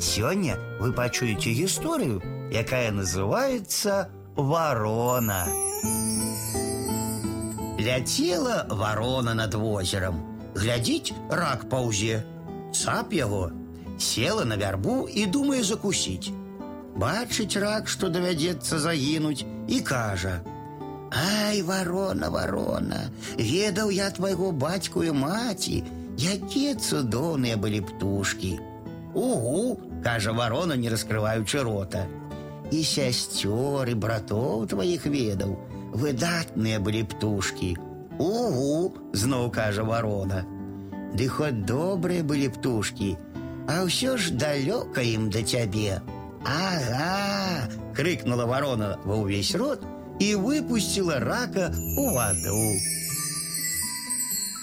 Сегодня вы пачуеце историю, якая называется «Ворона». Ляцела ворона над озером. Глядзіць рак паўзе. Цап яго, села на вярбу і думае закусіць. Бачыць рак, што давядзецца загінуць, і кажа: « Ай, ворона, ворона, ведаў я твайго бацьку і маці, якія цудоўныя былі птушкі. Угу, кажа ворона, не раскрываючы рота. І сясцёр і братоў тваіх ведаў, выдатныя былі птушкі. Угу, зноў кажа ворона. Ды хоць добрыя былі птушкі, а ўсё ж далёка ім да цябе. Ага! крыкнула ворона во ўвесь рот і выпустила рака у воду.